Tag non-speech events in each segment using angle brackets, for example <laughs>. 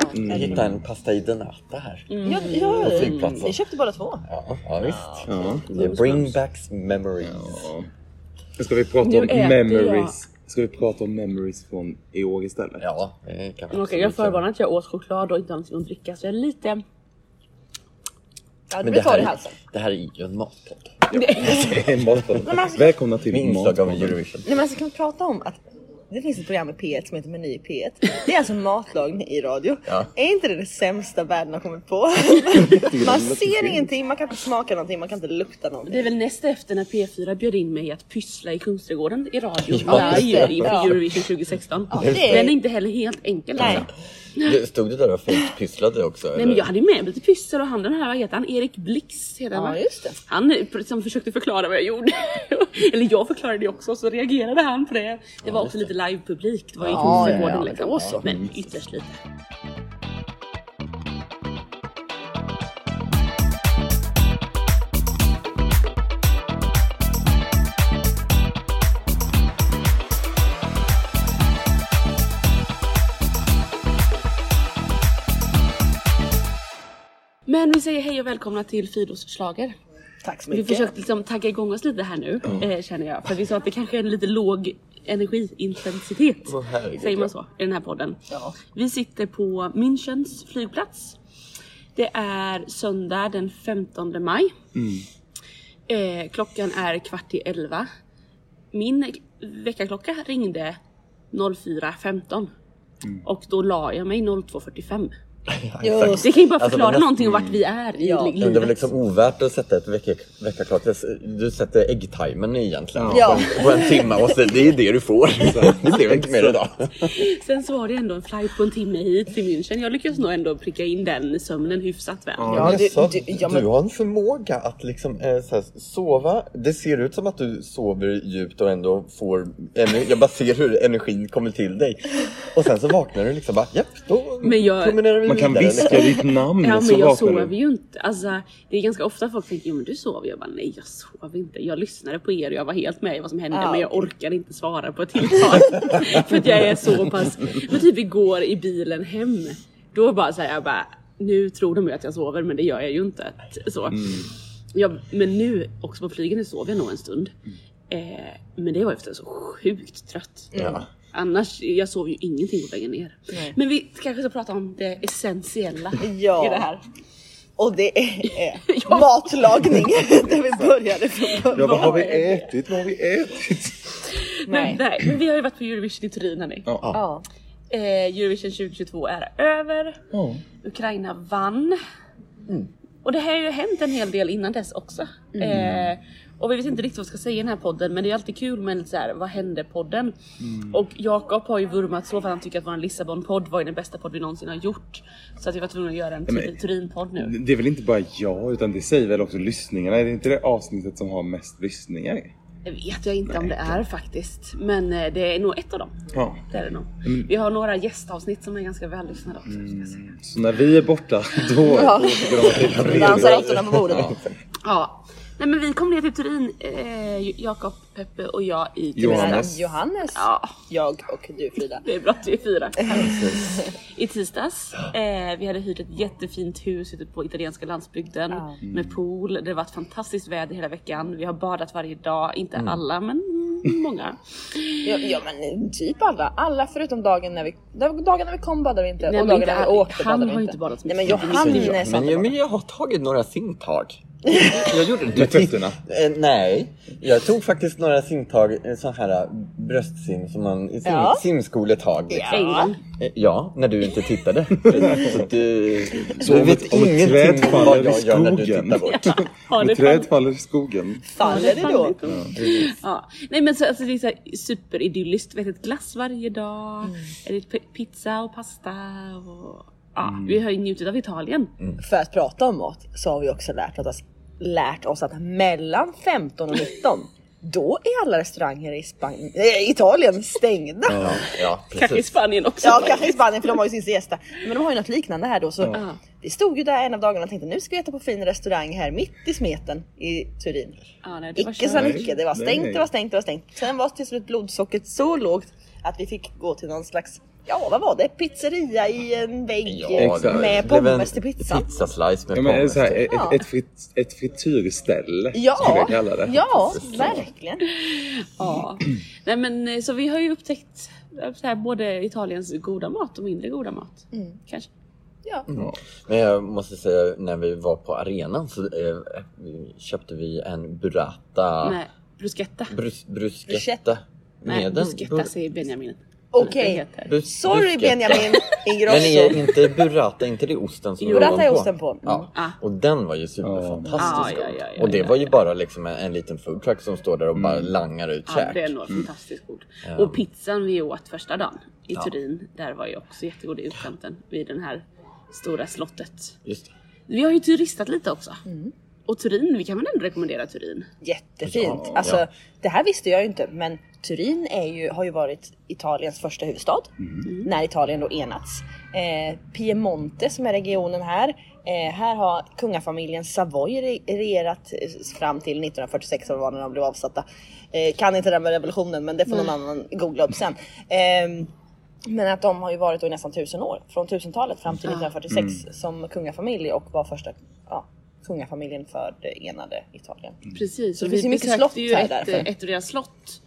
Ja, Jag hittade en pasta i denata här. ja, ja, På flygplatsen. vi köpte båda två. Ja, ja visst. Ja. Det bring back memories. Ja. Ska vi prata Nu om memories? Ska vi prata om memories från i år istället? Ja, det kan vi Okej, jag förvarnar att jag åt choklad och inte har någonting att dricka så jag är lite... Ja, det Men blir det torr i här, halsen. det här är ju en matpodd. <laughs> Matpodd. Välkomna till Med inslag av Matpodden. Eurovision. Nej men alltså kan vi prata om att det finns ett program i P1 som heter Meny i P1. Det är alltså matlagning i radio. Ja. Är inte det det sämsta världen har kommit på? <laughs> man ser ingenting, man kan inte smaka någonting, man kan inte lukta någonting. Det är väl näst efter när P4 bjöd in mig att pyssla i Kungsträdgården i radio Ja, live det. inför Ja. Eurovision 2016. det är- Den är inte heller helt enkel Nej. alltså. Stod du där och fejkpysslade också? Nej eller? men jag hade ju med mig lite pyssel och han den här, vad heter han? Erik Blix heter han Ja just det. Han eh, som försökte förklara vad jag gjorde. <laughs> Eller jag förklarade det också så reagerade han på det. Det var också lite live-publik. Det var ju Ja, Kungsträdgården ja, liksom. då så. Men ytterst lite. Men vi säger hej och välkomna till Fidos schlager. Tack så Vi mycket. försökte liksom tagga igång oss lite här nu eh, känner jag. För vi sa att det kanske är en lite låg energiintensitet. Herregud, säger man så i den här podden. Ja. Vi sitter på Münchens flygplats. Det är söndag den 15 maj. Eh, klockan är kvart i elva. Min väckarklocka ringde 04.15. Och då la jag mig 02.45. Just Det kan ju bara Alltså, förklara är någonting om vart vi är i Ja. li- Men det är väl livet. liksom ovärt att sätta ett vecka, veckaklart. Du sätter äggtimern egentligen Ja. på, en, på en timme och så, det är det du får. <laughs> Det blev inte mer idag. <laughs> Sen så var det ändå en flight på en timme hit till München. Jag lyckades nog ändå pricka in den sömnen hyfsat väl. Ja, Ja, du- du- du, ja, men- har en förmåga att liksom, så här, sova. Det ser ut som att du sover djupt och ändå får Jag bara ser hur energin kommer till dig. Och sen så vaknar du liksom bara, japp, då Men jag- promenerar vi Man kan vidare. viska ditt <laughs> namn Ja så men jag sover du. ju inte. Alltså, det är ganska ofta folk tänker jo men du sover. Jag bara nej jag sover inte. Jag lyssnade på er och jag var helt med i vad som hände Ja. men jag orkade inte svara på ett helt tag. <laughs> För att jag är så pass. Men typ igår i bilen hem. Då bara säger jag bara nu tror de ju att jag sover men det gör jag ju inte. Så. Jag, men nu också på flyget nu sov jag nog en stund. Eh, men det var efter så sjukt trött. Ja. Annars, jag sov ju ingenting på vägen ner. Nej. Men vi kanske ska prata om det essentiella <laughs> Ja. i det här. Och det är <laughs> matlagning. <laughs> Där vi började från början. Ja, vad har vi ätit? Vad har vi ätit? Men, nej, men vi har ju varit på Eurovision i Turin hörni. Ja. Ja. Eh, Eurovision 2022 är över. Ja. Ukraina vann. Och det här har ju hänt en hel del innan dess också. Eh, och vi vet inte riktigt vad vi ska säga i den här podden men det är alltid kul med så här, vad hände podden? Och Jakob har ju vurmat så för att han tycker att vår Lissabon-podd var den bästa podd vi någonsin har gjort. Så att vi var tvungna att göra en men- Tur- Turin-podd nu. Det är väl inte bara jag, utan det säger väl också lyssningarna. Är det inte det avsnittet som har mest lyssningar? Det vet jag inte om det är faktiskt. Men eh, det är nog ett av dem. Ja. Det är det nog. Vi har några gästavsnitt som är ganska vällyssnade också. Säga. Så när vi är borta, <laughs> då åker de till Dansar råttorna på bordet. Ja. Nej men vi kom ner till Turin, eh, Jakob, Peppe och jag i Johannes. Johannes, Ja, jag och du Frida. det är bra att vi är fyra. <laughs> I tisdags. Eh, vi hade hyrt ett jättefint hus ute på italienska landsbygden Ja. med pool. Det har varit fantastiskt väder hela veckan. Vi har badat varje dag, inte alla men många. Ja, ja men typ alla. Alla förutom dagen när vi, dagen när vi kom badade vi inte. Nej, och dagen inte när vi åkte Han badade vi har inte. inte badat så Nej men mycket. Johannes Men, inte jag, men jag har tagit några simtag. <laughs> Jag gjorde det. Med fötterna? Eh, nej, jag tog faktiskt några simtag, eh, sån här eh, bröstsim som man i sim, Ja. simskoletag. Liksom. Eh, Ja, när du inte tittade. <laughs> Så du, Så du vet om ett ingenting träd om faller vad i jag gör när du skogen. tittar bort. Ja, Om ett träd faller i skogen. Faller det då? Ja. Nej men så, alltså, det är så här superidylliskt. Vet, ett glass varje dag, Mm. eller pizza och pasta. Och, ja, Vi har ju njutit av Italien. För att prata om mat så har vi också lärt oss, lärt oss att mellan 15 och 19 då är alla restauranger i Spanien, äh, Italien stängda. Ja. Ja, ja Kanske i. Spanien också. kanske i Spanien för de har ju sin siesta. Men de har ju något liknande här då. Så Ja. Vi stod ju där en av dagarna och tänkte nu ska vi äta på fin restaurang här mitt i smeten i Turin. Ja, nej, det var Icke sa. Nicke, det var Nej, stängt, nej. det var stängt, det var stängt. Sen var till slut blodsockret så lågt att vi fick gå till någon slags ja vad var det? Pizzeria i en vägg Ja, med pommes till pizzan. Pizzaslice med Ja, men pommes. så här, till. ett, Ja. ett, frit, ett frityrställe skulle Ja, jag kalla det. ja verkligen. Ja. Nej men eh, så vi har ju upptäckt eh, så här, både Italiens goda mat och mindre goda mat. Kanske. Ja. Ja. Men jag måste säga, när vi var på arenan så eh, köpte vi en burrata Nej, bruschetta. brus, bruschetta. Bruschetta. Nej, bruschetta säger Benjamin. Okej. Brus- Sorry. Benjamin <laughs> Men är Ingrosso. inte burrata, inte det osten som Burrata är osten på. Mm. Ja. Ah. Och den var ju superfantastiskt Ja, ja, ja, ja, Och det ja, var ju ja. bara liksom en, en liten foodtruck som står där och bara langar ut Ja, käk. det är nog fantastiskt god. Och pizzan vi åt första dagen i Turin, där var ju också jättegod i utkanten vid den här stora slottet. Just det. Vi har ju turistat lite också. Mm. Och Turin, vi kan väl ändå rekommendera Turin? Jättefint. Ja, alltså, ja. Det här visste jag ju inte men Turin är ju, har ju varit Italiens första huvudstad när Italien då enats. Eh, Piemonte som är regionen här. Eh, här har kungafamiljen Savoy re- regerat eh, fram till 1946 som var när de blev avsatta. Eh, kan inte där med revolutionen men det får någon annan googla upp sen. Eh, men att de har ju varit då i nästan tusen år, från 1000-talet fram till 1946 som kungafamilj och var första ja, kungafamiljen för det enade Italien. Precis, Så det vi finns ju mycket slott ju här ett, därför. ett av deras slott.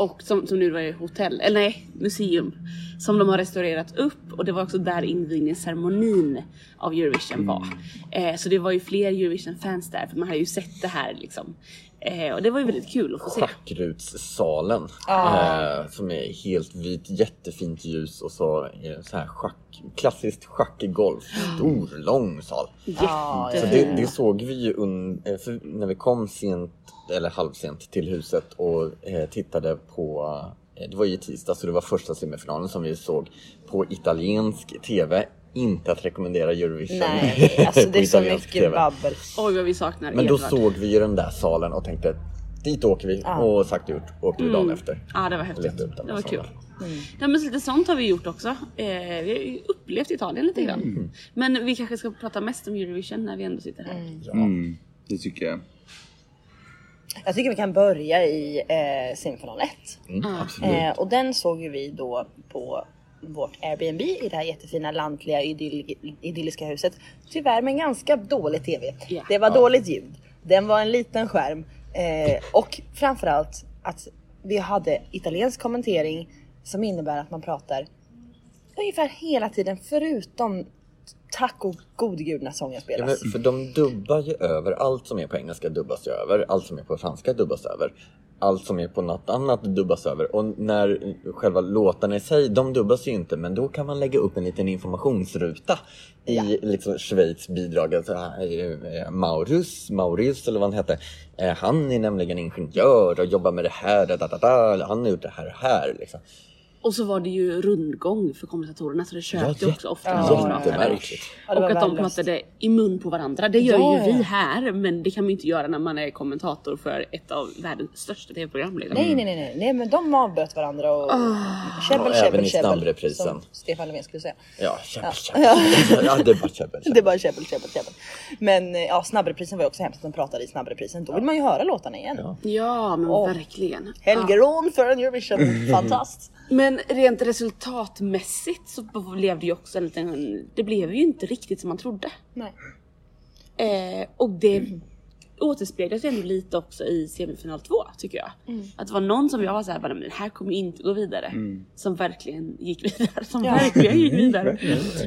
Och som, som nu var ju hotell, eller nej, museum. Som de har restaurerat upp och det var också där invigningsceremonin av Eurovision var. Eh, så det var ju fler Eurovision-fans där för man har ju sett det här liksom. Eh, och det var ju väldigt kul att få se. Schackrutssalen. Ah. Eh, som är helt vit, jättefint ljus och så, eh, så här schack, klassiskt schackgolf. Stor, lång sal. Ja, Så det, det såg vi ju eh, när vi kom sent, eller halvsent till huset och eh, tittade på eh, det var ju tisdag så det var första semifinalen som vi såg på italiensk TV. Inte att rekommendera Eurovision Nej, <laughs> alltså det är så mycket TV. babbel. Oj vad vi saknar Men då Edvard. såg vi ju den där salen och tänkte dit åker vi och sagt och gjort åkte vi dagen efter. Ja det var häftigt. Det var kul. salen. Ja, men lite sånt har vi gjort också. Eh, vi har ju upplevt Italien lite grann. Mm. Men vi kanske ska prata mest om Eurovision när vi ändå sitter här. Ja. Mm, det tycker jag. Jag tycker vi kan börja i eh, semifinal 1. Mm. Eh, och den såg ju vi då på vårt Airbnb i det här jättefina lantliga idyll, idylliska huset. Tyvärr med en ganska dålig TV. Ja. Det var dåligt ljud. Den var en liten skärm. Eh, och framförallt att vi hade italiensk kommentering som innebär att man pratar ungefär hela tiden förutom tack och gode gud när sången Ja, spelas. men för de dubbar ju över, allt som är på engelska dubbas ju över, allt som är på franska dubbas över. Allt som är på något annat dubbas över och när själva låtarna i sig, de dubbas ju inte men då kan man lägga upp en liten informationsruta i Ja. liksom Schweiz bidrag. Alltså, eh, Maurus, Maurius eller vad han hette, eh, han är nämligen ingenjör och jobbar med det här, da, da, da. han har gjort det här och här. Liksom. Och så var det ju rundgång för kommentatorerna så det Ja, köpte ju också ofta Ja, när de ja, pratade. Ja, och att de pratade i mun på varandra. Det gör Ja, ju ja. vi här men det kan man ju inte göra när man är kommentator för ett av världens största tv-program. Liksom. Nej, nej, nej, nej, nej, men de avbröt varandra och käbbel, Och käbbel, även i käbbel. snabbreprisen. Som Stefan Löfven skulle säga. Ja, käbbel, käbbel. Ja, det käbbel. <laughs> Det är bara käbbel, käbbel, käbbel. Men ja, snabbreprisen var ju också hemskt att de pratade i snabbreprisen. Då vill man ju höra låtarna igen. Ja. Ja men Åh. verkligen. Helge Rån för en Eurovision, <laughs> fantast. Men rent resultatmässigt så blev det ju också en liten, det blev ju inte riktigt som man trodde. Nej. Eh, och det återspeglas ju ändå lite också i semifinal 2 tycker jag. Att det var någon som jag var såhär, men här kommer inte gå vidare. Som verkligen gick <laughs> vidare. Som Ja. verkligen gick vidare.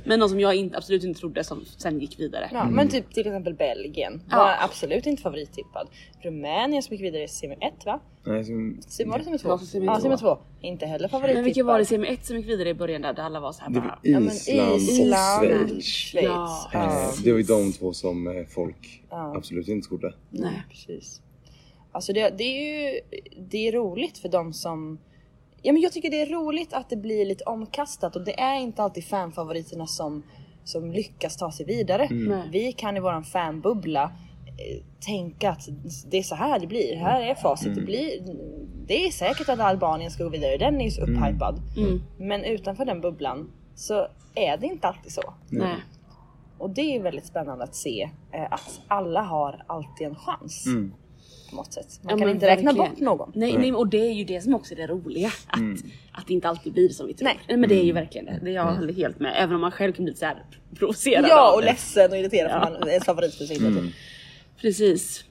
Men någon som jag inte, absolut inte trodde som sen gick vidare. Ja, men typ till exempel Belgien Ja. var absolut inte favorittippad. Rumänien som gick vidare i semi 1 va? Nej, som, Sem- Var det semi 2? var semi Ja, semi 2. Inte heller favorittippad. Men vilken var det i semi 1 som gick vidare i början där, där alla var såhär bara... Ja, men Island, Island, och Schweiz. Schweiz. Ja. Ja. Det var ju de två som eh, folk Ja. absolut inte trodde. Nej. Precis. Alltså det, det är ju det är roligt för de som Ja men jag tycker det är roligt att det blir lite omkastat och det är inte alltid fanfavoriterna som, som lyckas ta sig vidare. Nej. Vi kan i våran fanbubbla eh, tänka att det är så här det blir. Här är facit. Det, blir, det är säkert att Albanien ska gå vidare. Den är ju så upphypad. Mm. Men utanför den bubblan så är det inte alltid så. Nej. Och det är väldigt spännande att se eh, att alla har alltid en chans. Mm. på något sätt. Man Ja, kan inte räkna verkligen. bort någon. Nej, nej, och det är ju det som också är det roliga. Att, att det inte alltid blir som vi tror. Nej. men det är ju verkligen det. det är jag håller helt med. Även om man själv kan bli så här provocerad Ja och det. ledsen och irriterad Ja. för man, ens favorit försvinner. Precis.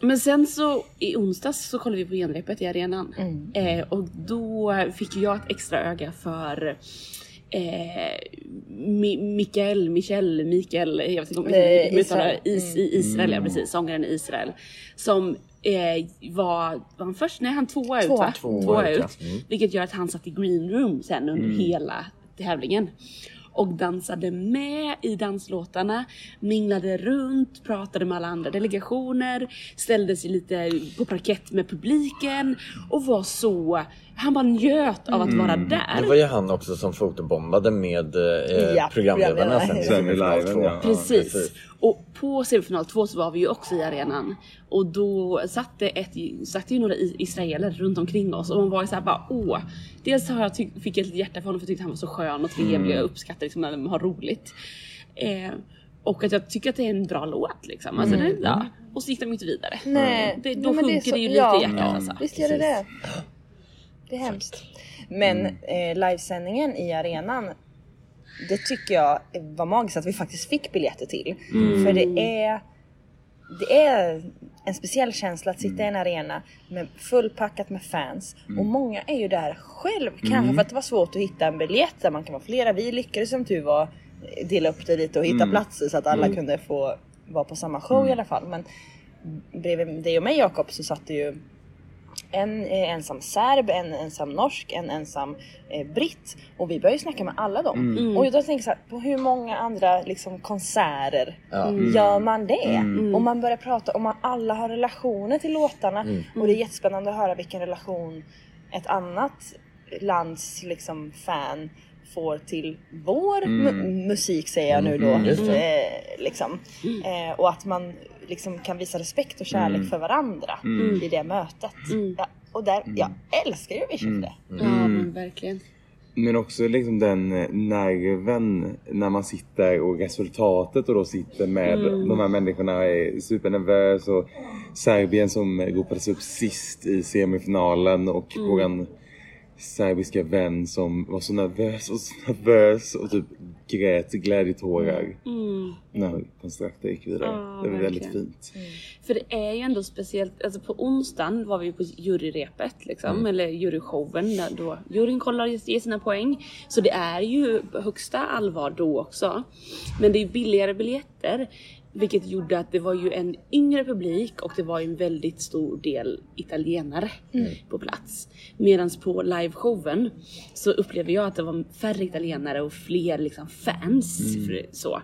Men sen så i onsdags så kollade vi på genrepet i arenan. Eh, och då fick jag ett extra öga för eh, Mi- Mikael, Michel, Mikael, jag vet inte om Eh, jag uttalar Israel. Is, i Israel, ja precis, sångaren Israel. Som eh, var, var han först? Nej han tvåa ut Tvåa. va? Tvåa ut, ja. Mm. Vilket gör att han satt i green room sen under hela tävlingen. Och dansade med i danslåtarna, minglade runt, pratade med alla andra delegationer, ställde sig lite på parkett med publiken och var så... Han bara njöt av att vara där. Det var ju han också som fotobombade med eh, Ja, programledarna sen i semifinal liven, två. ja. Precis. Och på semifinal 2 så var vi ju också i arenan. Och då satt det, ett, satt det ju några i- israeler runt omkring oss och man var ju såhär bara åh. Dels har jag tyck, fick jag ett hjärta för honom för jag tyckte han var så skön och trevlig och uppskattade liksom när de har roligt. Eh, och att jag tycker att det är en bra låt liksom. Alltså, det, ja. Och så gick de inte vidare. Nej, Det, då men sjunker det, så- ju lite ja, i hjärtat alltså. Visst gör det det. Det är hemskt. Men eh, livesändningen i arenan, det tycker jag var magiskt att vi faktiskt fick biljetter till. För det är, det är en speciell känsla att sitta i en arena med fullpackat med fans. Och många är ju där själv. Kanske för att det var svårt att hitta en biljett där man kan vara flera. Vi lyckades som tur var dela upp det lite och hitta platser så att alla kunde få vara på samma show i alla fall. Men bredvid dig och mig Jakob så satt det ju en eh, ensam serb, en ensam norsk, en ensam eh, britt. Och vi började ju snacka med alla dem. Och jag då tänker jag så här, på hur många andra liksom, konserter Ja. gör man det? Och man börjar prata om att alla har relationer till låtarna. Och det är jättespännande att höra vilken relation ett annat lands liksom, fan får till vår mu- musik säger jag nu då. Eh, liksom. eh, och att man liksom kan visa respekt och kärlek för varandra i det mötet. Ja, och där, jag älskar Eurovision för det. Ja men verkligen. Men också liksom den eh, nerven när man sitter och resultatet och då sitter med de här människorna är supernervös och Serbien som ropades upp sist i semifinalen och våran serbiska vän som var så nervös och så nervös och typ grät glädjetårar när konstraktet gick vidare. Ja, det var väldigt verkligen. fint. För det är ju ändå speciellt, alltså på onsdagen var vi på juryrepet liksom, eller juryshowen där då juryn kollar och ger sina poäng. Så det är ju högsta allvar då också. Men det är billigare biljetter. Vilket gjorde att det var ju en yngre publik och det var en väldigt stor del italienare på plats. Medan på liveshowen så upplever jag att det var färre italienare och fler liksom fans. För, så.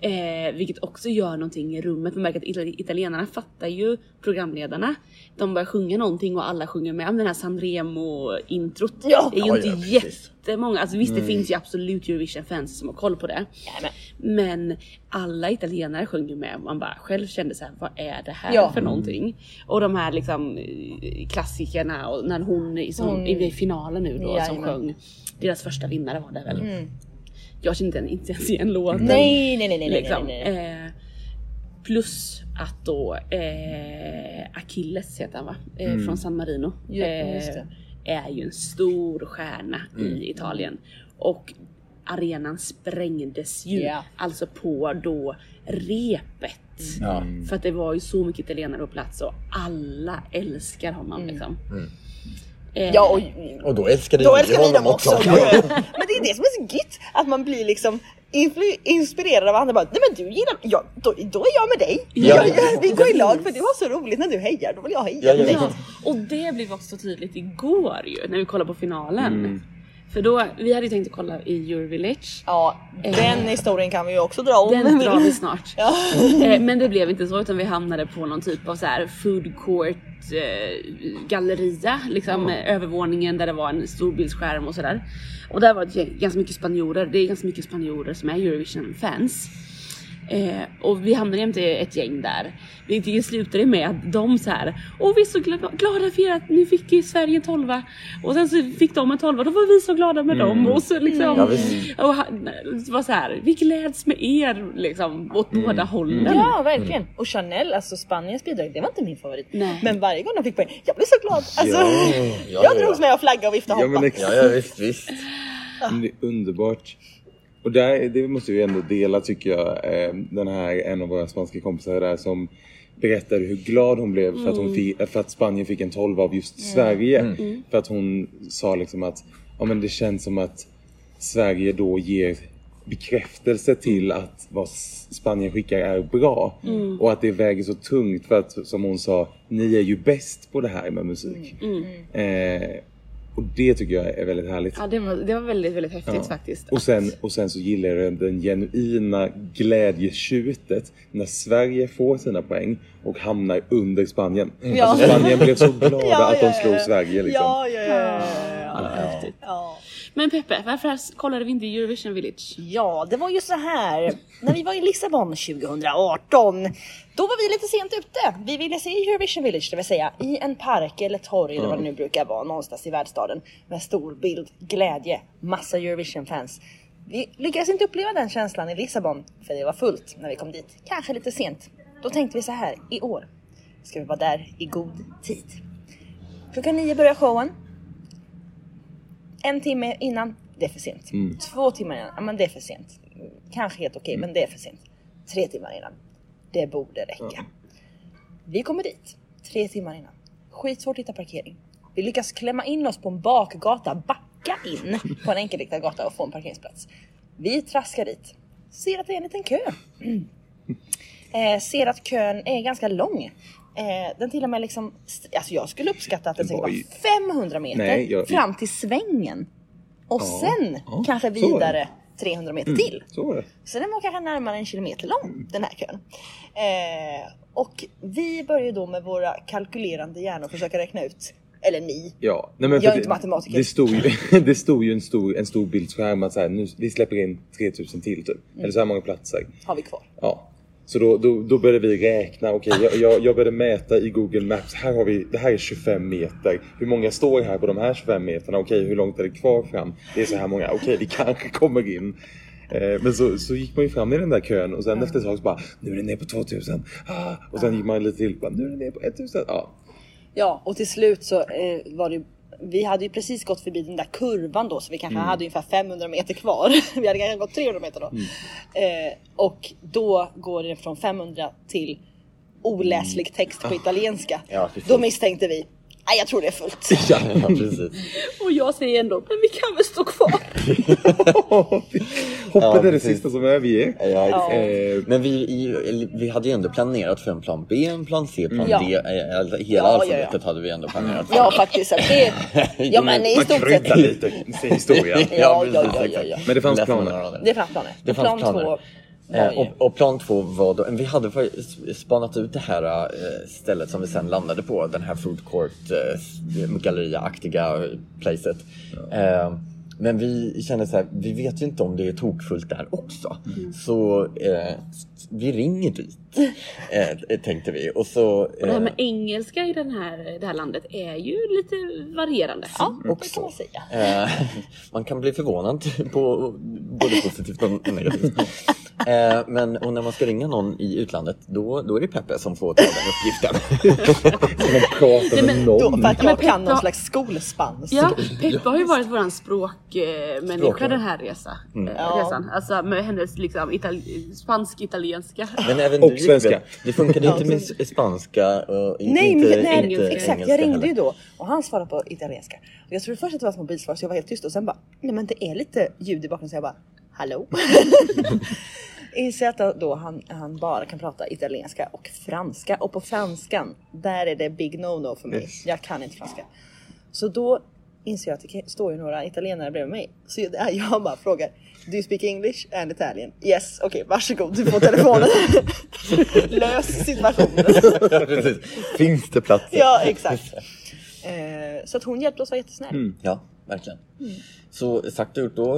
Eh, vilket också gör någonting i rummet. Man märker att itali- italienarna fattar ju programledarna. De börjar sjunga någonting och alla sjunger med. Den här Sanremo-introt. Ja. det är ju Ja, inte ja, jättemånga. Alltså visst det finns ju absolut Eurovision-fans som har koll på det. Men alla italienare sjunger med. Man bara själv kände så här, vad är det här Ja. för någonting? Och de här liksom eh, klassikerna och när hon i, som, Hon- i finalen nu då som sjöng. Deras första vinnare var det väl. Jag kände inte, inte ens igen låten. Nej, nej, nej, nej, nej, Liksom. nej, nej. Eh, plus att då eh, Achilles heter han va? Eh, Från San Marino. Ja, eh, är ju en stor stjärna i Italien. Och arenan sprängdes ju. Ja. Alltså på då repet. Ja. För att det var ju så mycket italienare på plats och alla älskar honom liksom. Eh, Ja, och Och då älskade då vi älskar vi honom dem också. också. <laughs> Men det är det som är så gött, att man blir liksom inspirerad av andra. Bara, Nej men du gillar, ja, då, då är jag med dig. Ja. Ja, ja, vi går i lag för det var så roligt när du hejar, då vill jag heja Ja, med ja, dig. ja. Ja, och det blev också tydligt igår ju när vi kollade på finalen. För då, vi hade ju tänkt att kolla i Eurovillage. Ja, den historien kan vi ju också dra om. Den drar vi snart. Eh, Men det blev inte så utan vi hamnade på någon typ av så här food court eh, galleria. Liksom eh, övervåningen där det var en stor bildskärm och sådär. Och där var det ganska mycket spanjorer. Det är ganska mycket spanjorer som är Eurovision fans. Eh, och vi hamnade jämte ett gäng där. Det slutade med att de så här, åh vi är så gla- glada för er att nu fick i Sverige en tolva. Och sen så fick de en tolva, då var vi så glada med dem. Och så liksom, visst. och han, det var så här, vi gläds med er liksom åt båda hållen. Ja, verkligen. Och Chanel, alltså Spaniens bidrag, det var inte min favorit. Nej. Men varje gång de fick poäng, jag blev så glad. Alltså, Ja. <laughs> Ja, jag ja, drogs ja. med och flaggade och viftade och Ja, men Ja, ja visst, visst. Men Det är underbart. Och där, det måste vi ändå dela tycker jag. Eh, Den här, en av våra spanska kompisar där som berättade hur glad hon blev för att, hon fick, för att Spanien fick en 12 av just Sverige. För att hon sa liksom att ja, men det känns som att Sverige då ger bekräftelse till att vad Spanien skickar är bra. Och att det väger så tungt för att som hon sa, ni är ju bäst på det här med musik. Eh, och det tycker jag är väldigt härligt. Ja, det var, det var väldigt, väldigt häftigt Ja. faktiskt. Och sen, och sen så gillar jag den genuina glädjetjutet när Sverige får sina poäng och hamnar under Spanien. Ja. Alltså Spanien blev så <laughs> glada Ja, att de slog ja. Sverige liksom. Ja, ja, ja. ja, ja. Ja. Men Peppe, varför kollade vi inte Eurovision Village? Ja, det var ju så här. När vi var i Lissabon 2018, då var vi lite sent ute. Vi ville se Eurovision Village, det vill säga i en park eller torg eller vad det nu brukar vara någonstans i världsstaden med stor bild, glädje, massa Eurovision-fans. Vi lyckades inte uppleva den känslan i Lissabon för det var fullt när vi kom dit. Kanske lite sent. Då tänkte vi så här, i år ska vi vara där i god tid. Klockan nio börjar showen. En timme innan, det är för sent. Två timmar innan, ja men det är för sent. Kanske helt okej, men det är för sent. Tre timmar innan, det borde räcka. Vi kommer dit, tre timmar innan. Skitsvårt att hitta parkering. Vi lyckas klämma in oss på en bakgata, backa in på en enkelriktad gata och få en parkeringsplats. Vi traskar dit, ser att det är en liten kö. <clears throat> Eh, ser att kön är ganska lång. Eh, den till och med liksom, alltså jag skulle uppskatta att den säkert var var ju- 500 meter Nej, jag- fram till svängen. Och Ja, sen ja, kanske vidare 300 meter till. Så var det. Så den var kanske närmare en kilometer lång, den här kön. Eh, och vi börjar då med våra kalkylerande hjärnor försöka räkna ut, eller ni, Ja. Nej, men Jag är inte matematiker. Det stod ju, <laughs> det stod ju en, stor, en stor bildskärm att så här, nu, vi släpper in 3000 till typ. Mm. Eller så här många platser. har vi kvar. Ja. Så då, då, då började vi räkna, okej jag, jag, jag började mäta i Google Maps, här har vi, det här är 25 meter. Hur många står här på de här 25 meterna? Okej hur långt är det kvar fram? Det är så här många, okej vi kanske kommer in. Eh, men så, så gick man ju fram i den där kön och sen efter ett tag så bara, nu är det ner på 2000. Ah, och sen gick man lite till, bara, nu är det ner på 1000. Ja. Ja, och till slut så eh, var det vi hade ju precis gått förbi den där kurvan då så vi kanske hade ungefär 500 meter kvar. <laughs> vi hade kanske gått 300 meter då. Eh, och då går det från 500 till oläslig text på italienska. Ja, då misstänkte vi, nej jag tror det är fullt. <laughs> Ja, ja precis. Och jag säger ändå, men vi kan väl stå kvar? <laughs> Hoppet Ja, är det precis. sista som överger. Ja, Ja. Eh, Men vi, vi hade ju ändå planerat för en plan B, en plan C, plan Ja. D. eh, Alltså, hela alfabetet ja. hade vi ändå planerat för. Ja faktiskt, det, <laughs> ja men i man stort sett. kryddar lite sin historia. Ja, ja, precis, ja, ja, exakt. ja. Men det fanns man planer. Det fanns planer. Det fanns plan planer. Eh, och, och plan två var då, vi hade spanat ut det här eh, stället som vi sen landade på, den här food court eh, galleriaktiga placet. Eh, men vi kände så här, vi vet ju inte om det är tokfullt där också. Så eh, vi ringer dit, eh, tänkte vi. Och så... Och det här eh, med engelska i den här, det här landet är ju lite varierande. ja, det också. kan man säga. Eh, man kan bli förvånad på både positivt och negativt. Eh, men och när man ska ringa någon i utlandet, då, då är det Peppe som får ta den uppgiften. Pratar med Då, någon. för att men jag kan någon slags skolspansk. Ja, Peppe har ju varit våran språkmänniska den här resa, eh, Ja. resan. Alltså med hennes liksom itali- spansk-italienska. Men även <laughs> du svenska. Det funkade inte med spanska och Nej, inte, men, nej inte exakt. engelska Jag ringde ju då och han svarade på italienska. Och jag trodde först att det var ett mobilsvar så jag var helt tyst och sen bara, nej men det är lite ljud i bakgrunden så jag bara, hallå? <laughs> Inser att då han, han bara kan prata italienska och franska och på franskan, där är det big no-no för mig. Yes. Jag kan inte franska. Så då inser jag att det står ju några italienare bredvid mig. Så jag, jag bara frågar, do you speak English and Italian? Yes, okej varsågod du får telefonen. <laughs> Lös situationen. <laughs> Finns det platser? Ja, exakt. Eh, så att hon hjälpte oss var jättesnäll. Ja. verkligen. Så sagt gjort då,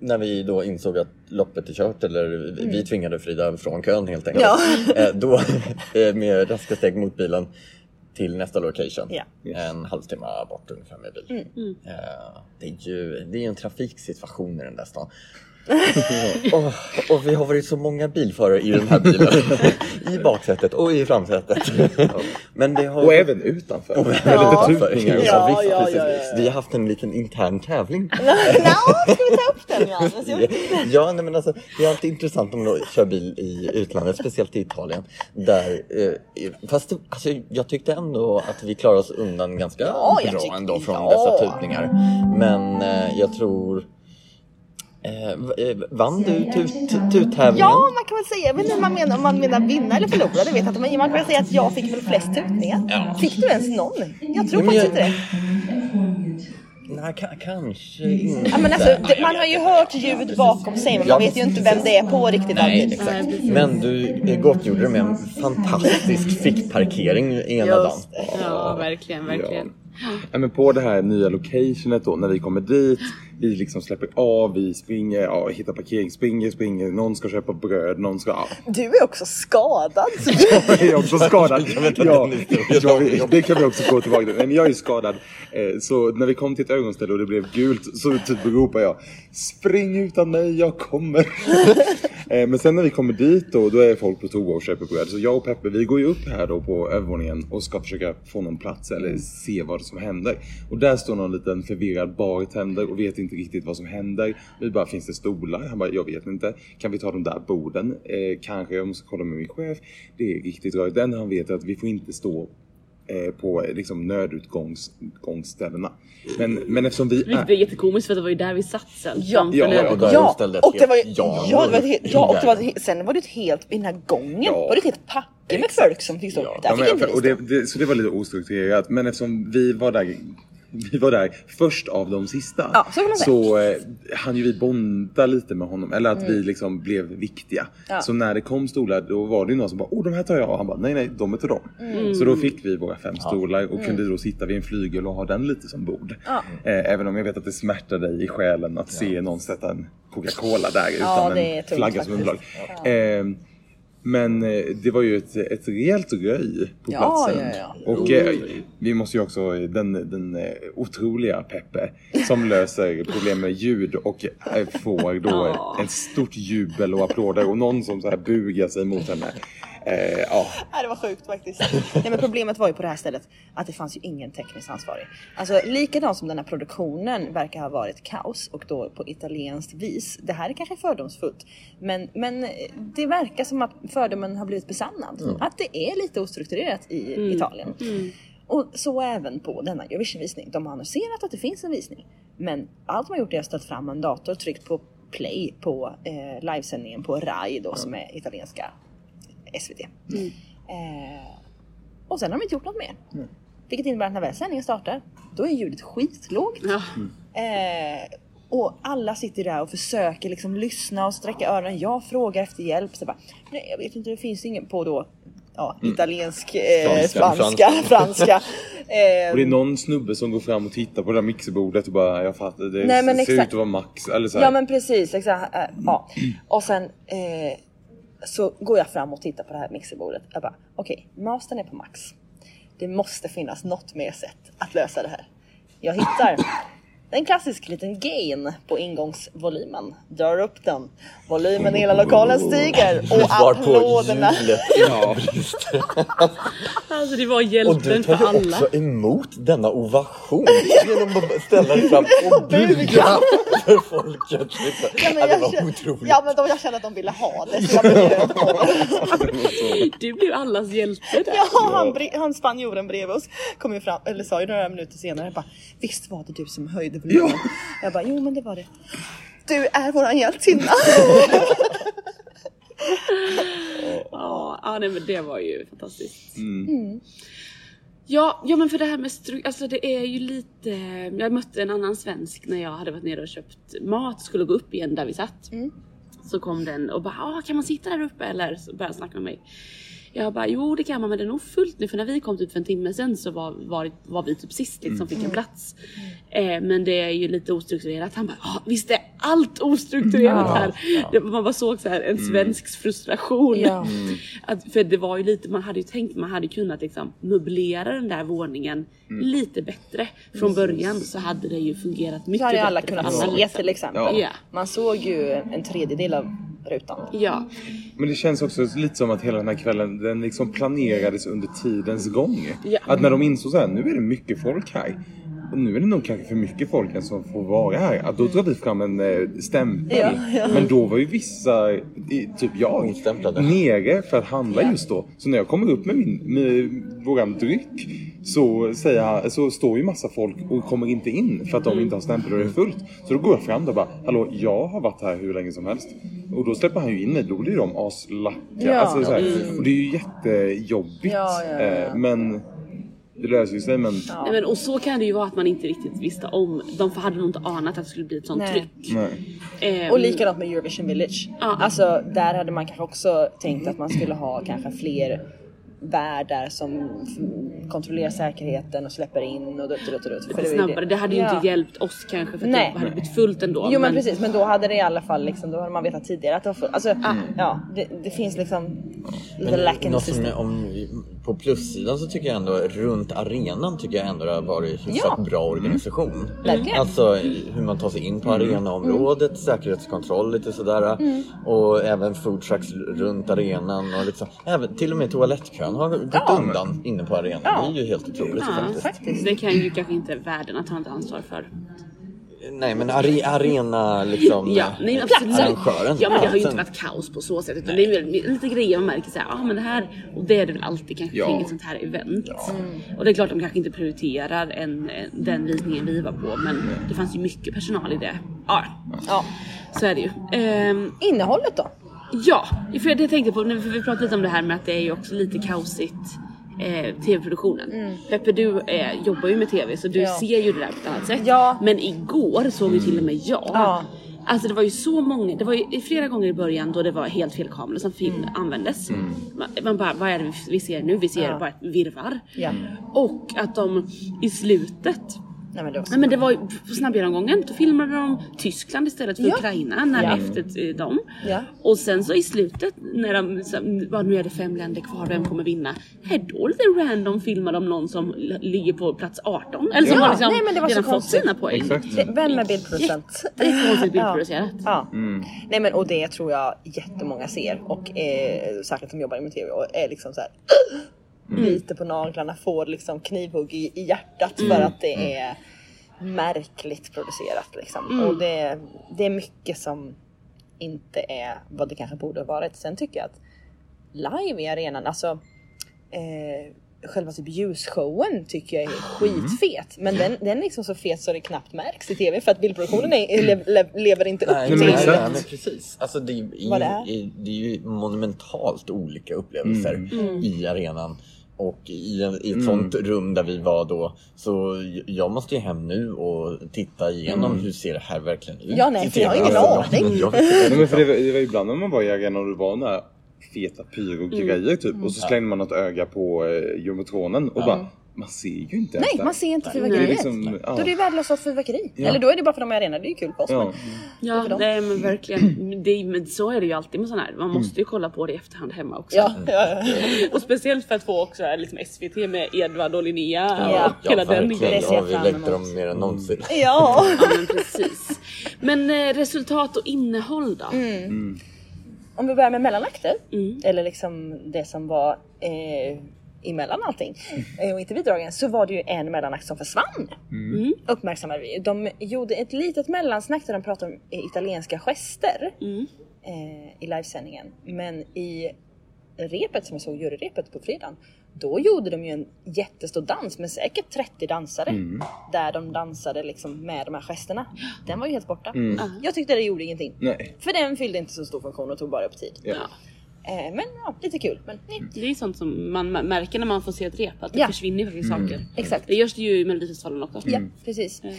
när vi då insåg att loppet är kört, eller vi- vi tvingade Frida från kön helt enkelt. Ja. Eh, Då eh, med raska steg mot bilen till nästa location. Ja. En halvtimme bort ungefär med bil. Eh, Det är ju det är ju en trafiksituation i den där stan. Och, och vi har varit så många bilförare i den här bilen. I baksätet och i framsätet. Men det har... Och även utanför. Och Med Ja. lite tutningar och så. Ja, visst, ja, precis. ja, ja. Vi har haft en liten intern tävling. <laughs> Nå, ska vi ta upp den ja? Så- Ja, nej, men alltså, det är alltid intressant om man kör bil i utlandet, speciellt i Italien. Där, eh, fast alltså, jag tyckte ändå att vi klarade oss undan ganska Ja, bra ändå från ja. dessa tutningar. Men eh, jag tror... Eh, eh, vann du tut- tuttävlingen? Ja, man kan väl säga, jag vet inte om man menar, om man menar vinna eller förlora, det vet jag inte. Men man kan väl säga att jag fick väl flest tutningar. Ja. Fick du ens någon? Jag tror faktiskt inte det. Nej, ka- kanske inte. Ja, men alltså, det, man har ju hört ljud bakom sig, men Ja, man vet ju inte vem det är på riktigt Nej, alltid. exakt. Men du eh, gottgjorde det med en fantastisk fickparkering ena dagen. Ja, verkligen, verkligen. Ja, men på det här nya locationet då, när vi kommer dit, vi liksom släpper av, vi springer, ja, hittar parkering, springer, springer, någon ska köpa bröd, någon ska, ja. Du är också skadad. <laughs> Jag är också skadad. Jag vet Ja, det kan vi också gå tillbaka till. Men jag är skadad. Eh, Så när vi kom till ett ögonställe och det blev gult så typ ropar jag Spring utan mig, jag kommer. <laughs> Eh, Men sen när vi kommer dit då, då är folk på toa och köper bröd. Så jag och Peppe, vi går ju upp här då på övervåningen och ska försöka få någon plats eller se vad som händer. Och där står någon liten förvirrad bartender och vet inte riktigt vad som händer. Vi bara, finns det stolar? Han bara, jag vet inte. Kan vi ta de där borden? Eh, kanske, jag måste kolla med min chef. Det är riktigt rörigt. Det enda han vet är att vi får inte stå på eh, liksom nödutgångsställena. Men, men eftersom vi är är... jättekomiskt för det var ju där vi satt sen. Ja. Ja, och Ja, och det var ju, ja, ja, det var ett helt, ja, och det var ett, där. helt- sen var det ett helt, i den här gången Ja. var det ett helt packe med folk som fick stå. Ja, där Ja, men, inte och vi det, det, så det var lite ostrukturerat. Men eftersom vi var där <laughs> vi var där först av de sista. Ja, så kan man säga. så eh, hann ju vi bonda lite med honom. Eller att vi liksom blev viktiga. Mm. Ja. Så när det kom stolar då var det ju någon som bara Åh de här tar jag. Och han bara nej nej de är till dem. Mm. Så då fick vi våra fem stolar och kunde då sitta vid en flygel och ha den lite som bord. Ja. Eh, även om jag vet att det smärtar dig i själen att se någon sätta en Coca-Cola där Ja, utan en flagga som underlag. Eh, men eh, det var ju ett, ett rejält röj på Ja, platsen. ja, ja. Och eh, vi måste ju också, den, den eh, otroliga Peppe som <laughs> löser problem med ljud och eh, får då Ja. ett stort jubel och applåder och någon som så här bugar sig mot henne. Eh, ja, Nej, det var sjukt faktiskt. Nej, men problemet var ju på det här stället att det fanns ju ingen teknisk ansvarig. Alltså likadant som den här produktionen verkar ha varit kaos och då på italienskt vis. Det här är kanske fördomsfullt, men, men det verkar som att fördomen har blivit besannad. Att det är lite ostrukturerat i Italien. Och så även på denna Eurovision-visning. De har annonserat att det finns en visning, men allt de har gjort är att ställt fram en dator och tryckt på play på eh, livesändningen på RAI då som är italienska SVT. Eh, och sen har de inte gjort något mer. Vilket innebär att när väl sändningen startar, då är ljudet skitlågt. Ja. Eh, och alla sitter där och försöker liksom lyssna och sträcka öronen. Jag frågar efter hjälp. Så bara, Nej, jag vet inte, det finns ingen på då ja, italiensk, eh, Franska, spanska, franska. Eh, <laughs> och det är någon snubbe som går fram och tittar på det där mixerbordet och bara jag fattar, det Nej, men ser ut exakt. att vara max. Eller så här. Ja men precis, exakt. Eh, ja. <clears throat> Och sen eh, så går jag fram och tittar på det här mixerbordet. Jag bara, okej, mastern är på max. Det måste finnas något mer sätt att lösa det här. Jag hittar en klassisk liten gain på ingångsvolymen. Drar upp den. Volymen i hela lokalen stiger och applåderna. hjulet <laughs> Ja. Alltså det var Och du hjälten för tar ju alla. också emot denna ovation genom att ställa dig fram och <laughs> buga för folket. Liksom. Ja, men det var kände, otroligt. ja men de, jag kände att de ville ha det så jag bjöd på det. Du blev allas hjälte där. Ja, han, han spanjoren bredvid oss kom ju fram, eller sa ju några minuter senare bara Visst var det du som höjde volymen? Jag bara, jo men det var det. Du är våran hjältinna. <laughs> Ja, ja nej, men det var ju fantastiskt. Ja, ja men för det här med stru- alltså det är ju lite, jag mötte en annan svensk när jag hade varit nere och köpt mat, skulle gå upp igen där vi satt. Så kom den och bara, ah, kan man sitta där uppe eller? Så började snacka med mig. Jag bara, jo det kan man men det är nog fullt nu för när vi kom typ för en timme sen så var, var, var vi typ sist liksom fick en plats. Eh, men det är ju lite ostrukturerat. Han bara, ah, visst är allt ostrukturerat här. Det, man bara såg så här en svensk frustration. Ja. <laughs> Att, för det var ju lite, man hade ju tänkt man hade kunnat liksom möblera den där våningen lite bättre. Från början så hade det ju fungerat mycket Så hade bättre alla kunnat alla, se liksom. till exempel. Ja. Ja. Man såg ju en tredjedel av rutan. Ja, Men det känns också lite som att hela den här kvällen den liksom planerades under tidens gång. Ja. Att när de insåg så här, nu är det mycket folk här. Och nu är det nog kanske för mycket folk som får vara här. Att då drar vi fram en eh, stämpel. Ja, ja. Men då var ju vissa, typ jag, nere för att handla Ja. just då. Så när jag kommer upp med, min, med våran dryck så, säger så står ju massa folk och kommer inte in för att de inte har stämpel och det är fullt. Så då går jag fram och bara, hallå jag har varit här hur länge som helst. Och då släpper han ju in mig, då blir de aslacka. Ja. Alltså, så här, och det är ju jättejobbigt. Ja, ja, ja, ja. Eh, Men det löser sig men Ja. Nej, men, och så kan det ju vara att man inte riktigt visste om. De hade nog inte anat att det skulle bli ett sånt Nej. tryck. nej. Ehm, Och likadant med Eurovision Village. Ja. Alltså där hade man kanske också tänkt att man skulle ha kanske fler värdar som kontrollerar säkerheten och släpper in och dutt, dutt, dutt. För lite snabbare. Det hade ju Ja. inte hjälpt oss kanske för att Nej. det hade blivit fullt ändå. Jo men precis, men då hade det i alla fall liksom, då hade man vetat tidigare att det var fullt. Alltså Ah. ja, det, det finns liksom in the något som, om, på plussidan så tycker jag ändå runt arenan tycker jag ändå det har varit hyfsat Ja. bra organisation. Verkligen. Alltså hur man tar sig in på arenaområdet, säkerhetskontroll lite sådär. Och även food trucks runt arenan och liksom, även, till och med toalettkön har gått Ja. undan inne på arenan. Ja. Det är ju helt otroligt Ja, faktiskt. faktiskt. Det kan ju kanske inte världen ta ansvar för. Nej men are, arena liksom Ja, nej, absolut. arrangören. Ja men det har ju inte varit kaos på så sätt utan det är väl lite grejer man märker såhär, ja ah, men det här, och det är det väl alltid kanske Ja. kring ett sånt här event. Och det är klart de kanske inte prioriterar en, en, den visningen vi var på men det fanns ju mycket personal i det. Ja, Ja. så är det ju. Ehm, Innehållet då? Ja, för det tänkte på, nu- för vi pratade lite om det här med att det är ju också lite kaosigt eh, tv-produktionen. Peppe du eh, jobbar ju med tv så du Mm. Ja. ser ju det där på ett annat sätt. Ja. Men igår såg ju till och med jag. Ja. Alltså det var ju så många, det var ju flera gånger i början då det var helt fel kamera som film användes. Man, man bara, vad är det vi- vi ser nu? Vi ser Mm. Ja. bara ett virvar. Ja. Och att de i slutet Nej men det var så. Nej men det var på snabbgenomgången, då filmade de Tyskland istället för Ja. Ukraina när Ja. efter eh, dem. Ja. Och sen så i slutet när de, så, vad, nu är det fem länder kvar, vem kommer vinna? Här då lite random filmar de någon som ligger på plats 18. Eller som Ja, har liksom nej, men det var så redan fått konstigt. sina poäng. Exakt. Det- Vem är bildproducent? Jättekonstigt bildproducerat. Ja. Nej men och det tror jag jättemånga ser och eh, särskilt som jobbar med TV och är liksom så här biter på naglarna, får liksom knivhugg i, i hjärtat för att det är märkligt producerat liksom. Och det, det är mycket som inte är vad det kanske borde ha varit. Sen tycker jag att live i arenan, alltså eh, själva typ ljusshowen tycker jag är skitfet. Men den, den är liksom så fet så det knappt märks i TV för att bildproduktionen är, le, le, lever inte upp Nej, men men, till exakt. nej, men precis. Alltså det, är ju- det är. det är ju monumentalt olika upplevelser i arenan. Och i, en, i ett sånt rum där vi var då, så jag måste ju hem nu och titta igenom hur ser det här verkligen ut. Ja, nej, för jag har ingen aning. Nej, men för det, var, det var ibland när man var i var några feta pyrogrejer Mm. typ. Och så slängde man något öga på eh, jumbotronen och bara man ser ju inte Nej, man ser inte fyrverkeriet. liksom, ja. Då är det ju värdelöst fyrverkeri. Ja. Eller då är det bara för att de är i arenan, det är ju kul för oss. Ja. Men, Ja, nej men verkligen. Det, men så är det ju alltid med sådana här. Man måste ju kolla på det i efterhand hemma också. ja, ja. <laughs> Och speciellt för att få också liksom SVT med Edvard och Linnea Ja. och hela ja, den jag Ja, vi längtar dem mer än någonsin. <laughs> ja. <laughs> Ja men precis. Men eh, resultat och innehåll då? Om vi börjar med mellanakter, Mm. eller liksom det som var eh, emellan allting eh, och inte bidragen, så var det ju en mellanakt som försvann. Mm. Uppmärksammade vi. De gjorde ett litet mellansnack där de pratade om eh, italienska gester Mm. eh, i livesändningen. Men i repet som jag såg, juryrepet på fredagen, då gjorde de ju en jättestor dans med säkert 30 dansare. Där de dansade liksom med de här gesterna. Den var ju helt borta. Jag tyckte det gjorde ingenting. Nej. För den fyllde inte så stor funktion och tog bara upp tid. Ja. Eh, men ja, lite kul. Men, nej. Det är sånt som man märker när man får se ett rep, att det Ja. försvinner faktiskt saker. Exakt. Det görs det ju i Melodifestivalen också. Ja, precis. Eh,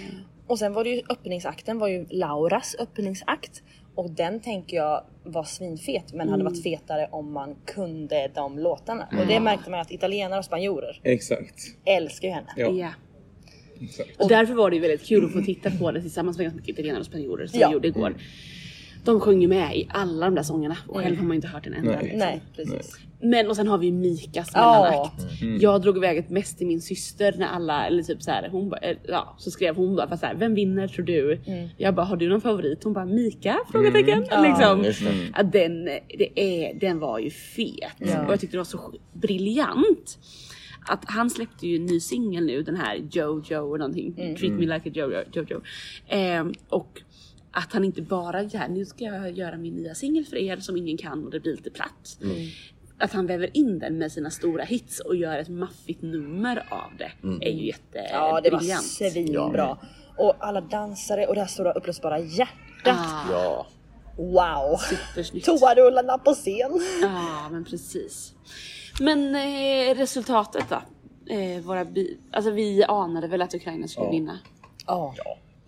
Och sen var det ju öppningsakten var ju Lauras öppningsakt. Och den tänker jag var svinfet men hade varit fetare om man kunde de låtarna. Och det märkte man att italienare och spanjorer Exakt. älskar ju henne. Ja. Ja. Exakt. Och därför var det ju väldigt kul att få titta på det tillsammans med ganska mycket italienare och spanjorer som Ja. vi gjorde igår. De sjöng ju med i alla de där sångerna och själv har man inte hört en enda. Nej. liksom. Nej precis. Men och sen har vi Mikas mellanakt. Jag drog iväg ett mest till min syster när alla, eller typ så här, hon bara, eh, ja så skrev hon bara fast så här, vem vinner tror du? Jag bara, har du någon favorit? Hon bara, Mika? Frågetecken. Liksom. just det. Ja, den, det är, den var ju fet. Ja. Och jag tyckte det var så briljant. Att han släppte ju en ny singel nu, den här Jojo och någonting. Treat me like a Jojo. Jojo. Ehm, och att han inte bara, ja, nu ska jag göra min nya singel för er som ingen kan och det blir lite platt. Att han väver in den med sina stora hits och gör ett maffigt nummer av det är ju jättebriljant. Ja det var svinbra. Och alla dansare och det här stora upplösbara hjärtat. Ah, Ja. Wow! Toarullarna på scen. Ja men precis. Men eh, resultatet då? Eh, våra bi- alltså vi anade väl att Ukraina skulle Ja. vinna. Ja.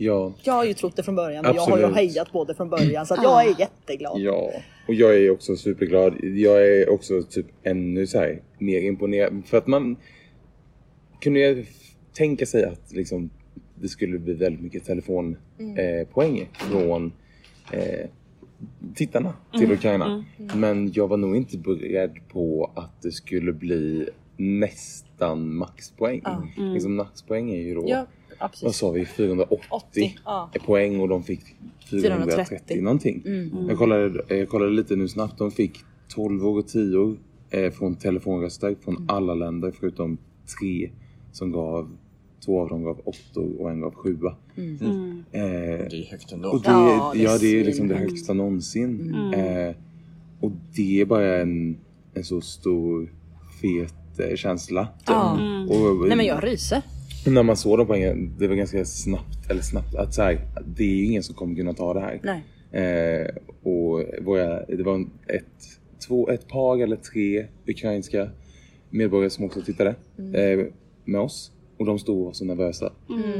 Ja. Jag har ju trott det från början och jag har ju hejat på det från början så att jag är jätteglad. Ja, och jag är också superglad. Jag är också typ ännu så här mer imponerad. För att man kunde ju tänka sig att liksom, det skulle bli väldigt mycket telefonpoäng eh, poäng från eh, tittarna till Ukraina. Men jag var nog inte beredd på att det skulle bli nästan maxpoäng. Liksom maxpoäng är ju då, Ja, vad absolut. sa vi, 480 80, ja. poäng och de fick 430, 430 någonting. Jag, kollade, jag kollade lite nu snabbt, de fick 12 och 10 eh, från telefonröster från alla länder förutom tre som gav, två av dem gav 8 och en gav 7. Eh, Det är högt ändå. och det, Ja, ja, det är det är liksom det högsta någonsin. Eh, och det är bara en, en så stor fet eh, känsla. Ja. Och, Nej men jag ryser. När man såg de poängen, det var ganska snabbt, eller snabbt, att så här, det är ingen som kommer kunna ta det här. Nej. Eh, och våra, det var ett, två, ett par eller tre ukrainska medborgare som också tittade eh, med oss. Och de stod och var så nervösa.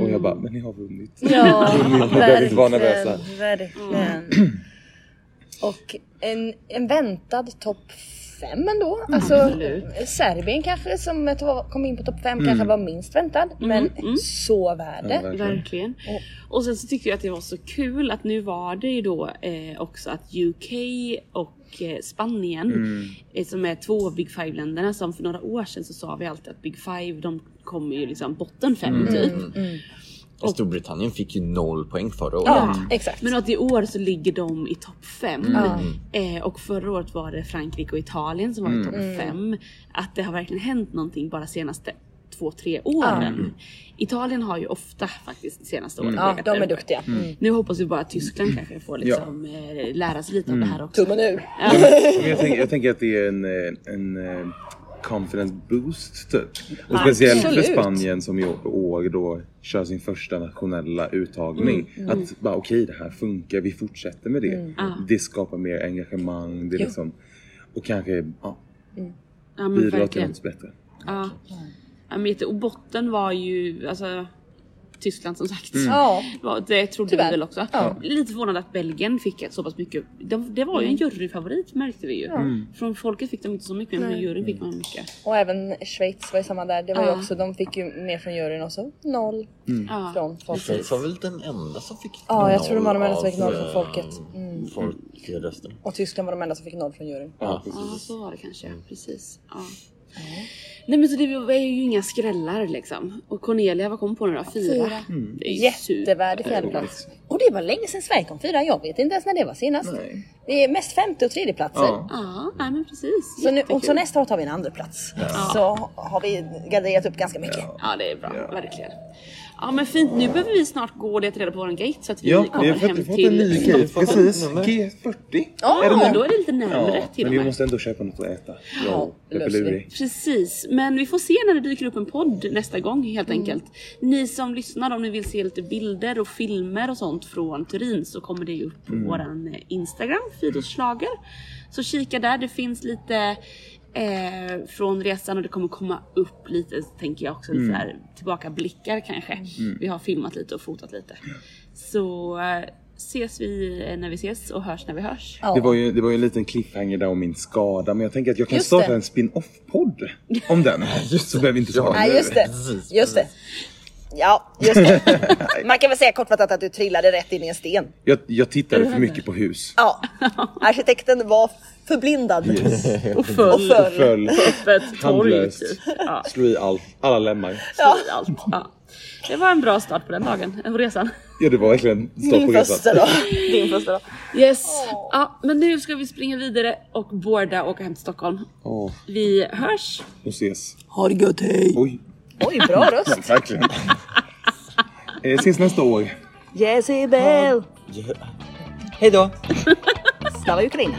Och jag bara, men ni har vunnit. Ja, <laughs> Man behöver inte vara nervösa. Verkligen. Och en, en väntad topp fem ändå. Alltså absolut. Serbien kanske som kom in på topp fem kanske var minst väntad. Men så värd Ja, det. verkligen. Verkligen. Och sen så tyckte jag att det var så kul att nu var det ju då eh, också att UK och eh, Spanien eh, som är två Big Five-länderna som för några år sedan så sa vi alltid att Big Five de kommer ju liksom botten fem typ. Storbritannien fick ju noll poäng förra året. Ja, exakt. Men att i år så ligger de i topp 5. Ja. Eh, och förra året var det Frankrike och Italien som var i topp 5. Att det har verkligen hänt någonting bara senaste två, tre åren. Italien har ju ofta faktiskt senaste åren Ja, legat de är duktiga. Mm. Nu hoppas vi bara att Tyskland kanske får liksom, eh, lära sig lite av det här också. Tummen ur. Men jag, tänker, jag tänker att det är en, eh, en eh, confidence boost typ. Och Ja, speciellt för. Spanien som i år då kör sin första nationella uttagning. Att bara okej det här funkar, vi fortsätter med det. Ja. Det skapar mer engagemang. Det liksom, och kanske ja, Ja men bidrar till något bättre. Ja. Ja, men och botten var ju alltså Tyskland som sagt. Ja. Var- Det trodde Tyvärr. vi väl också. Ja. Lite förvånad att Belgien fick så pass mycket. Det, det var ju en juryfavorit märkte vi ju. Från folket fick de inte så mycket men från juryn fick man mycket. Och även Schweiz var ju samma där. Det var ju Ja. också, de fick ju mer från juryn och så noll Ja. från folket. Schweiz var väl den enda som fick Ja, jag tror de var de enda som fick noll från eh, folket. Folkrösten. Och Tyskland var de enda som fick noll från juryn. Ja. Ja så var det kanske, precis. Ja. Nej men så det är ju inga skrällar liksom. Och Cornelia, vad kom på nu då? Fyra? Fyra. Det är ju Jättevärdig fjärdeplats. Och det var länge sedan Sverige kom fyra. Jag vet inte ens när det var senast. Nej. Det är mest femte och tredje platser. Ja. Ja, nej men precis. Så, nu, och så nästa år tar vi en andra plats. Så har vi garderat upp ganska mycket. Ja det är bra, verkligen. Ja men fint, nu behöver vi snart gå och leta reda på våran gate så att vi Ja, vi kommer har hem fått, fått till en ny gate. Precis. G40. Ja, är då är det lite närmare Ja, till men och vi måste ändå köpa något att äta. Ja, vi. Peppeluri. Precis, men vi får se när det dyker upp en podd nästa gång helt enkelt. Ni som lyssnar om ni vill se lite bilder och filmer och sånt från Turin så kommer det upp på våran eh, Instagram, Schlager. Så kika där, det finns lite eh, från resan och det kommer komma upp lite, tänker jag också, lite så här, tillbakablickar kanske. Vi har filmat lite och fotat lite. Så eh, ses vi när vi ses och hörs när vi hörs. Ja. Det var, ju, det var ju en liten cliffhanger där om min skada, men jag tänker att jag kan Just starta det. en spin-off-podd om den. <laughs> så behöver vi inte ta Nej den. just det, just det. Ja, just det. <laughs> Man kan väl säga kortfattat att du trillade rätt in i en sten. Jag, jag tittade för mycket på hus. Ja, arkitekten var förblindad. Och Och föll föll. Föll, på ett torg. handlöst, Typ. Ja, slog i all, alla lemmar. Ja. allt. Ja. Det var en bra start på den dagen, på resan. Ja, det var verkligen stopp på Din resan. första. Din första då. Yes. Ja, men nu ska vi springa vidare och båda åka hem till Stockholm. Åh, Vi hörs. och ses. Ha det gött, hej. Oj, Oj, bra röst. verkligen. Eh, Ses nästa år. Jezebel. Hej då! Slava Ukraina.